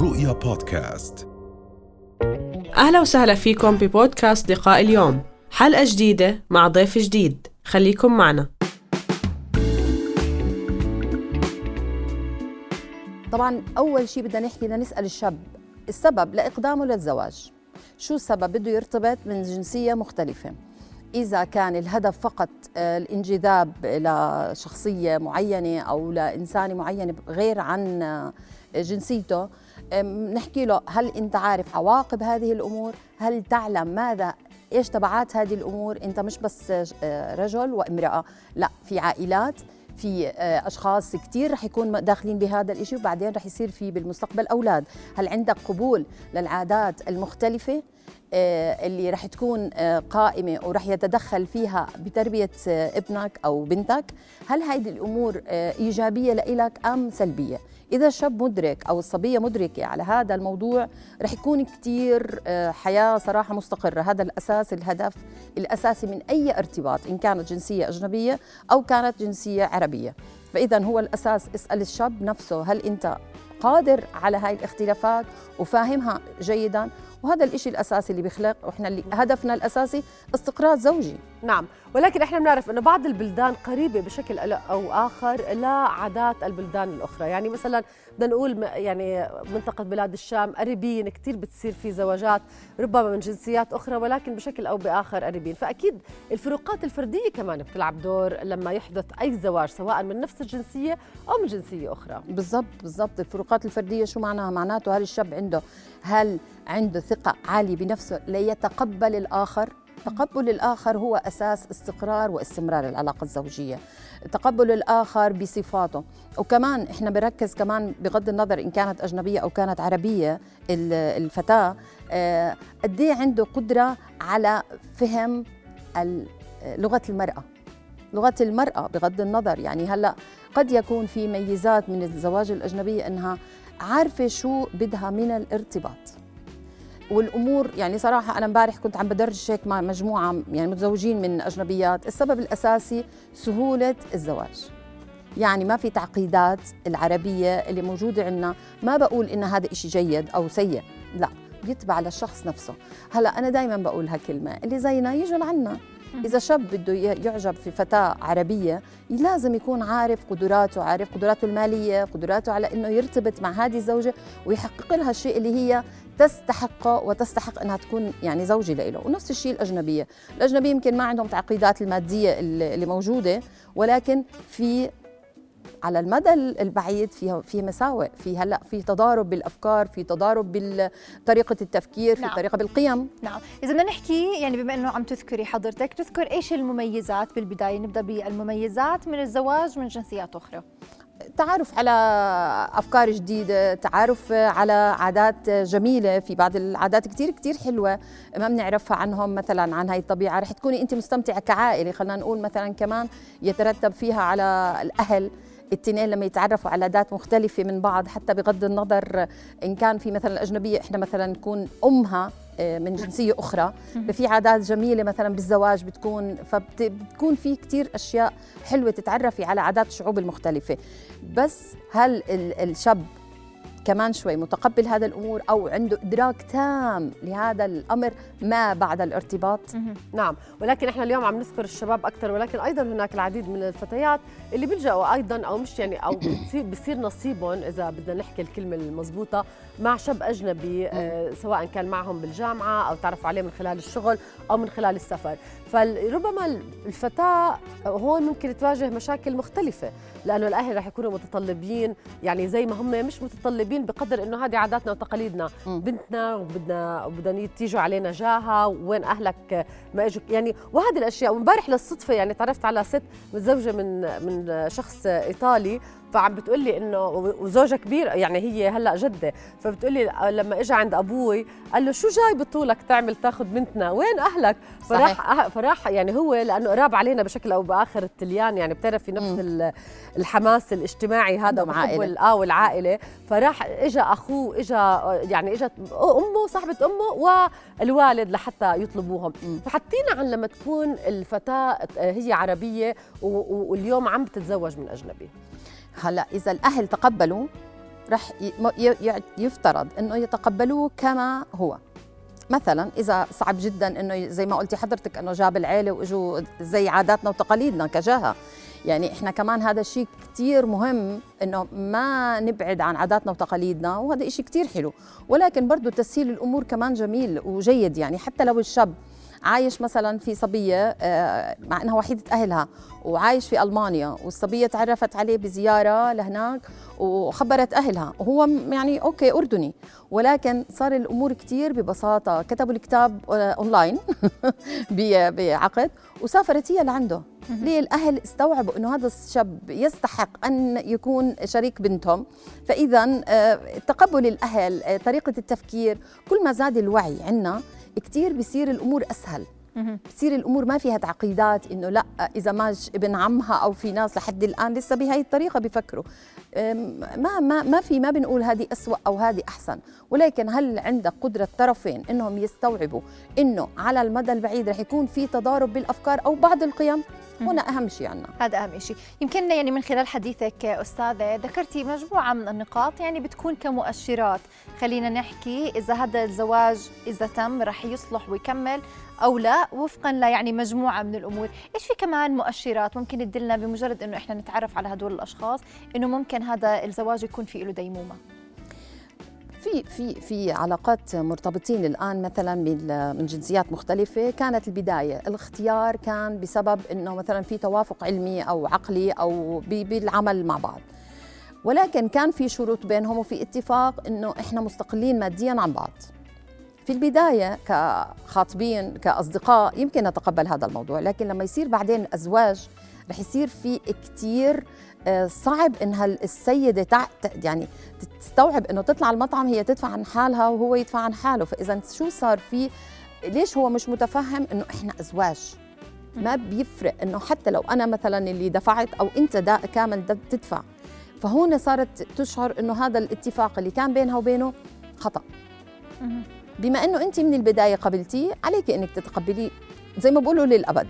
رؤيا بودكاست. أهلا وسهلا فيكم ببودكاست لقاء اليوم. حلقة جديدة مع ضيف جديد. خليكم معنا. طبعا أول شيء بدنا نحكي بدنا نسأل الشاب السبب لإقدامه للزواج. شو السبب؟ بده يرتبط من جنسية مختلفة. إذا كان الهدف فقط آه، الانجذاب لشخصيه معينة أو لانسان معين غير عن آه، جنسيته نحكي له هل أنت عارف عواقب هذه الأمور؟ هل تعلم ماذا؟ إيش تبعات هذه الأمور؟ أنت مش بس آه، رجل وامرأة لا في عائلات في أشخاص كثير رح يكون داخلين بهذا الإشي وبعدين رح يصير في بالمستقبل أولاد. هل عندك قبول للعادات المختلفة؟ اللي رح تكون آه، قائمة ورح يتدخل فيها بتربية آه، ابنك أو بنتك. هل هذه الأمور آه، إيجابية لإلك أم سلبية؟ إذا الشاب مدرك أو الصبية مدركة على هذا الموضوع رح يكون كثير آه، حياة صراحة مستقرة. هذا الأساس الهدف الأساسي من أي ارتباط إن كانت جنسية أجنبية أو كانت جنسية عربية. فاذا هو الأساس اسأل الشاب نفسه هل أنت قادر على هاي الاختلافات وفاهمها جيدا. وهذا الإشي الأساسي اللي بيخلق وإحنا اللي هدفنا الأساسي استقرار زوجي. نعم. ولكن إحنا بنعرف إنه بعض البلدان قريبة بشكل أو آخر لعادات البلدان الأخرى. يعني مثلا بدنا نقول يعني منطقة بلاد الشام قريبين كثير بتصير في زواجات ربما من جنسيات أخرى ولكن بشكل أو بآخر قريبين فأكيد الفروقات الفردية كمان بتلعب دور لما يحدث أي زواج سواء من نفس الجنسية أو من جنسية أخرى. بالضبط بالضبط. الفروقات الفردية شو معناها؟ معناته هل الشاب عنده هل عنده ثقة عالية بنفسه ليتقبل الآخر؟ تقبل الآخر هو أساس استقرار واستمرار العلاقة الزوجية. تقبل الآخر بصفاته. وكمان إحنا بنركز كمان بغض النظر إن كانت أجنبية أو كانت عربية ال- الفتاة آه، قد إيه عنده قدرة على فهم ال- لغة المرأة. لغة المرأة بغض النظر. يعني هلأ قد يكون في ميزات من الزواج الاجنبيه أنها عارفة شو بدها من الارتباط. والأمور يعني صراحة أنا امبارح كنت عم بدرج هيك مع مجموعة يعني متزوجين من أجنبيات. السبب الأساسي سهولة الزواج. يعني ما في تعقيدات العربية اللي موجودة عندنا. ما بقول إن هذا إشي جيد أو سيء لا بيتبع للشخص نفسه. هلأ أنا دائما بقول هالكلمة اللي زينا يجوا لعنا. إذا شاب بده يعجب في فتاة عربية لازم يكون عارف قدراته عارف قدراته المالية قدراته على أنه يرتبط مع هذه الزوجة ويحقق لها الشيء اللي هي تستحقه وتستحق أنها تكون يعني زوجة له. ونفس الشيء الأجنبية. الأجنبية يمكن ما عندهم تعقيدات المادية اللي موجودة ولكن في على المدى البعيد في في مساوئ في هلأ في تضارب بالأفكار في تضارب بطريقه التفكير في نعم. طريقة بالقيم. نعم. إذا بدنا نحكي يعني بما أنه عم تذكري حضرتك تذكر إيش المميزات بالبداية؟ نبدأ بالمميزات من الزواج من جنسيات أخرى. تعرف على أفكار جديدة تعرف على عادات جميلة في بعض العادات كتير كتير حلوة ما بنعرفها عنهم مثلا عن هاي الطبيعة. رح تكوني أنت مستمتعة كعائلة خلينا نقول مثلا كمان يترتب فيها على الأهل. التنين لما يتعرفوا على عادات مختلفة من بعض حتى بغض النظر إن كان في مثلا الأجنبية إحنا مثلا نكون أمها آه، من جنسية أخرى. ففي عادات جميلة مثلا بالزواج بتكون فبتكون في كتير أشياء حلوة تتعرفي على عادات الشعوب المختلفة. بس هل ال- الشاب كمان شوي متقبل هذا الأمور أو عنده إدراك تام لهذا الأمر ما بعد الارتباط. نعم ولكن إحنا اليوم عم نذكر الشباب أكثر ولكن أيضا هناك العديد من الفتيات اللي بيلجأوا أيضا أو مش يعني أو بصير نصيبهم إذا بدنا نحكي الكلمة المضبوطة مع شاب أجنبي آه سواء كان معهم بالجامعة أو تعرفوا عليه من خلال الشغل أو من خلال السفر. فربما الفتاة هون ممكن تواجه مشاكل مختلفة لأنه الأهل رح يكونوا متطلبين يعني زي ما هم مش متطلبين بقدر إنه هذه عاداتنا وتقاليدنا مم. بنتنا وبدنا وبدنا تيجوا علينا جاها وين أهلك ما إجوا يعني وهذه الأشياء وإمبارح للصدفة يعني تعرفت على ست متزوجة من من شخص إيطالي فعم بتقول لي إنه وزوجها كبير يعني هي هلأ جدة فبتقول لي لما اجى عند أبوي قال له شو جاي بطولك تعمل تاخذ بنتنا وين أهلك؟ فراح أه- فراح يعني هو لأنه قراب علينا بشكل أو بآخر التليان يعني بتعرفي نفس ال- الحماس الاجتماعي هذا وحب عائلة. ال- آه والعائلة. فراح اجى اخوه اجى يعني إجت أمه صاحبة أمه والوالد لحتى يطلبوهم. فحطينا عن لما تكون الفتاة هي عربية واليوم عم بتتزوج من أجنبي. هلا إذا الأهل تقبلوا رح يفترض إنه يتقبلوه كما هو. مثلا إذا صعب جدا إنه زي ما قلتي حضرتك إنه جاب العيلة وإجوا زي عاداتنا وتقاليدنا كجاهه يعني إحنا كمان هذا الشيء كتير مهم إنه ما نبعد عن عاداتنا وتقاليدنا وهذا إشي كتير حلو. ولكن برضو تسهيل الأمور كمان جميل وجيد يعني حتى لو الشاب عايش مثلا في صبية آه، مع إنها وحيدة أهلها وعايش في ألمانيا والصبية تعرفت عليه بزيارة لهناك وخبرت أهلها. وهو يعني okay أردني. ولكن صار الأمور كتير ببساطة. كتبوا الكتاب آه، أونلاين بعقد وسافرت هي لعنده. ليه؟ الأهل استوعبوا إنه هذا الشاب يستحق أن يكون شريك بنتهم. فاذا آه، تقبل الأهل طريقة التفكير كل ما زاد الوعي عندنا كتير بصير الأمور أسهل. بتصير الأمور ما فيها تعقيدات إنه لا إذا ماج ابن عمها أو في ناس لحد الآن لسه بهي الطريقة بيفكروا. أم، ما ما ما في ما بنقول هذه أسوأ أو هذه أحسن. ولكن هل عندك قدرة طرفين إنهم يستوعبوا إنه على المدى البعيد رح يكون في تضارب بالأفكار أو بعض القيم؟ هنا أهم شيء عنا. هذا أهم شيء يمكن يعني من خلال حديثك أستاذة ذكرتي مجموعة من النقاط يعني بتكون كمؤشرات. خلينا نحكي إذا هذا الزواج إذا تم رح يصلح ويكمل أو لا وفقا ل يعني مجموعة من الأمور. إيش في كمان مؤشرات ممكن تدلنا بمجرد إنه إحنا نتعرف على هدول الأشخاص إنه ممكن هذا الزواج يكون في له ديمومة؟ في في في علاقات مرتبطين الآن مثلا من جنسيات مختلفة. كانت البداية الاختيار كان بسبب إنه مثلا في توافق علمي أو عقلي أو بالعمل مع بعض. ولكن كان في شروط بينهم وفي اتفاق إنه إحنا مستقلين ماديا عن بعض. في البداية كخاطبين كأصدقاء يمكن نتقبل هذا الموضوع. لكن لما يصير بعدين أزواج رح يصير في كتير آه، صعب إنها السيدة تع... يعني تستوعب إنه تطلع المطعم هي تدفع عن حالها وهو يدفع عن حاله. فإذا شو صار في ليش هو مش متفهم إنه إحنا أزواج؟ ما بيفرق إنه حتى لو أنا مثلا اللي دفعت أو أنت دا كامل دا تدفع. فهون صارت تشعر إنه هذا الاتفاق اللي كان بينها وبينه خطأ. بما إنه أنت من البداية قبلتيه عليك إنك تتقبليه. زي ما بقولوا للأبد.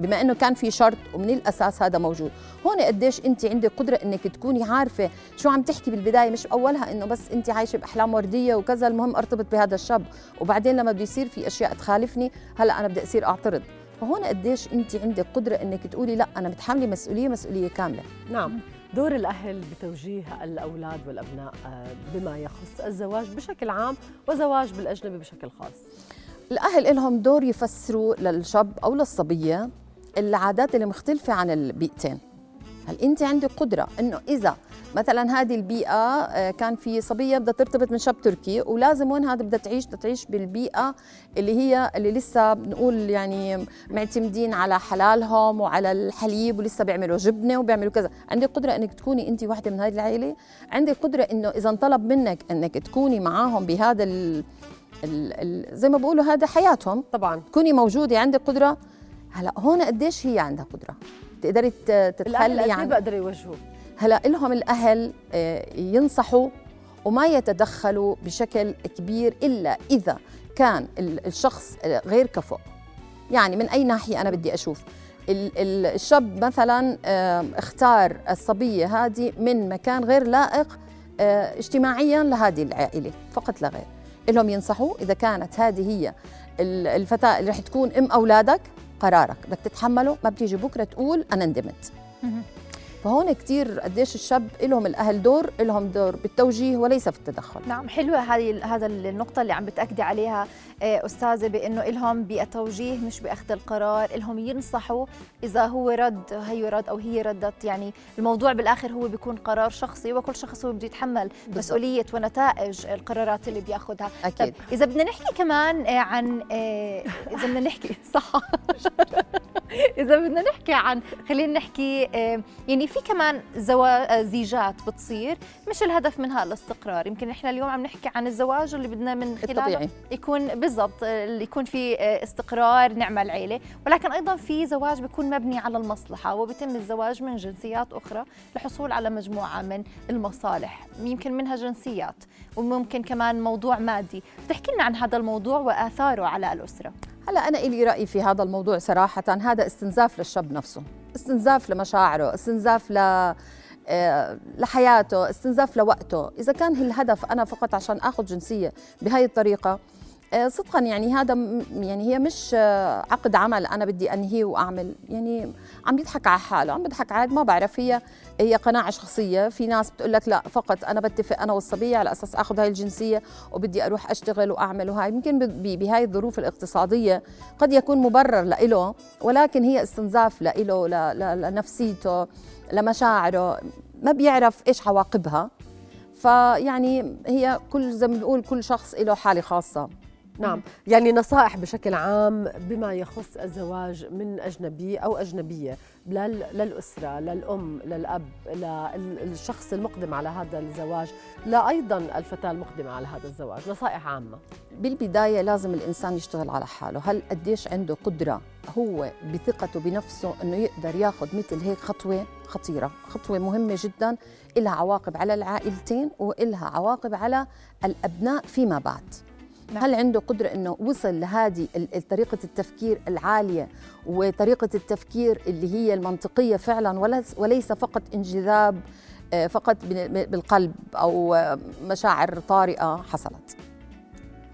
بما إنه كان في شرط ومن الأساس هذا موجود. هون قديش انت عندك قدرة إنك تكوني عارفة شو عم تحكي بالبداية مش اولها إنه بس انت عايشة بأحلام وردية وكذا المهم أرتبط بهذا الشاب. وبعدين لما بده يصير في أشياء تخالفني هلأ أنا بدي أصير أعترض. فهون قديش انت عندك قدرة إنك تقولي لأ أنا متحمله مسؤولية مسؤولية كاملة. نعم. دور الأهل بتوجيه الأولاد والأبناء آه، بما يخص الزواج بشكل عام وزواج بالأجنبي بشكل خاص. الأهل لهم دور يفسروا للشاب أو للصبية العادات اللي مختلفة عن البيئتين. هل انت عندك قدرة انه إذا مثلا هذه البيئة آه، كان في صبية بدها ترتبط من شاب تركي ولازم وين هذا بدها تعيش؟ بدها تعيش بالبيئة اللي هي اللي لسه بنقول يعني معتمدين على حلالهم وعلى الحليب ولسه بيعملوا جبنة وبيعملوا كذا. عندك قدرة إنك تكوني انت واحدة من هذه العائلة؟ عندك قدرة إنه إذا انطلب منك إنك تكوني معاهم بهذا ال ال ال زي ما بقولوا هذا حياتهم؟ طبعا. تكوني موجودة؟ عندك قدرة؟ هلا هون قديش هي عندها قدرة؟ تقدري تتخلي إيه عن بقدروا يوجهوا هلا لهم الأهل آه، ينصحوا وما يتدخلوا بشكل كبير إلا إذا كان ال- الشخص آه، غير كفؤ. يعني من أي ناحية أنا بدي أشوف؟ ال- ال- الشاب مثلا اختار الصبية هذه من مكان غير لائق آه، اجتماعيا لهذه العائلة فقط لا غير. لهم ينصحوا إذا كانت هذه هي ال- الفتاة اللي رح تكون أم أولادك قرارك بدك تتحمله ما بتيجي بكرة تقول أنا ندمت. فهون كتير قديش الشاب لهم الأهل دور لهم دور بالتوجيه وليس في التدخل. نعم حلوة هذه هذا النقطة اللي عم بتأكدي عليها آه، أستاذة بأنه إلهم بالتوجيه مش بأخذ القرار إلهم ينصحوا إذا هو رد هي رد أو هي ردت. يعني الموضوع بالآخر هو بيكون قرار شخصي وكل شخص هو بده يتحمل بالضبط. مسؤولية ونتائج القرارات اللي بيأخذها. أكيد. طيب إذا بدنا نحكي كمان آه، عن آه، إذا بدنا نحكي صح. إذا بدنا نحكي عن خلينا نحكي يعني في كمان زوا... زيجات بتصير مش الهدف منها الاستقرار. يمكن إحنا اليوم عم نحكي عن الزواج اللي بدنا من خلاله الطبيعي. يكون بالضبط اللي يكون في استقرار نعمل عيله ولكن أيضا في زواج بيكون مبني على المصلحة وبيتم الزواج من جنسيات أخرى للحصول على مجموعة من المصالح يمكن منها جنسيات وممكن كمان موضوع مادي. تحكي لنا عن هذا الموضوع وآثاره على الأسرة. هلا أنا إلي راي في هذا الموضوع صراحة هذا استنزاف للشاب نفسه. استنزاف لمشاعره استنزاف ل آه، لحياته استنزاف لوقته. إذا كان الهدف أنا فقط عشان أخذ جنسية بهاي الطريقة صدقا يعني هذا يعني هي مش آه، عقد عمل أنا بدي أنهيه وأعمل. يعني عم يضحك على حاله عم بيضحك عاد ما بعرف هي هي قناعة شخصية. في ناس بتقول لك لا فقط أنا بتفق أنا والصبية على أساس آخذ هاي الجنسية وبدي أروح أشتغل وأعمل وهاي. يمكن بهاي الظروف الاقتصادية قد يكون مبرر لإله ولكن هي استنزاف لإله لنفسيته لمشاعره. ما بيعرف إيش عواقبها. فيعني هي كل زي ما بنقول كل شخص له حالة خاصة. نعم. يعني نصائح بشكل عام بما يخص الزواج من أجنبي أو أجنبية للأسرة للأم للأب للشخص المقدم على هذا الزواج لا أيضا الفتاة المقدمة على هذا الزواج. نصائح عامة. بالبداية لازم الإنسان يشتغل على حاله. هل قديش عنده قدرة هو بثقته بنفسه أنه يقدر ياخذ مثل هيك خطوة خطيرة؟ خطوة مهمة جدا إلها عواقب على العائلتين وإلها عواقب على الأبناء فيما بعد. نعم. هل عنده قدرة أنه وصل لهذه طريقة التفكير العالية وطريقة التفكير اللي هي المنطقية فعلا وليس فقط انجذاب آه، فقط بالقلب أو مشاعر طارئة حصلت؟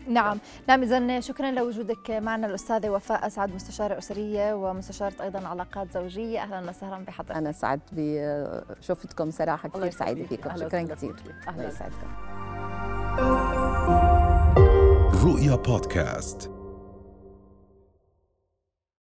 نعم. نعم إذا شكرا لوجودك معنا الأستاذة وفاء أسعد مستشارة أسرية ومستشارة أيضا علاقات زوجية. أهلا وسهلا بحضرتك. أنا سعدت بشوفتكم صراحة كثير سعيدة فيكم. شكرا كثير أهلا يسعدكم. رؤيا بودكاست.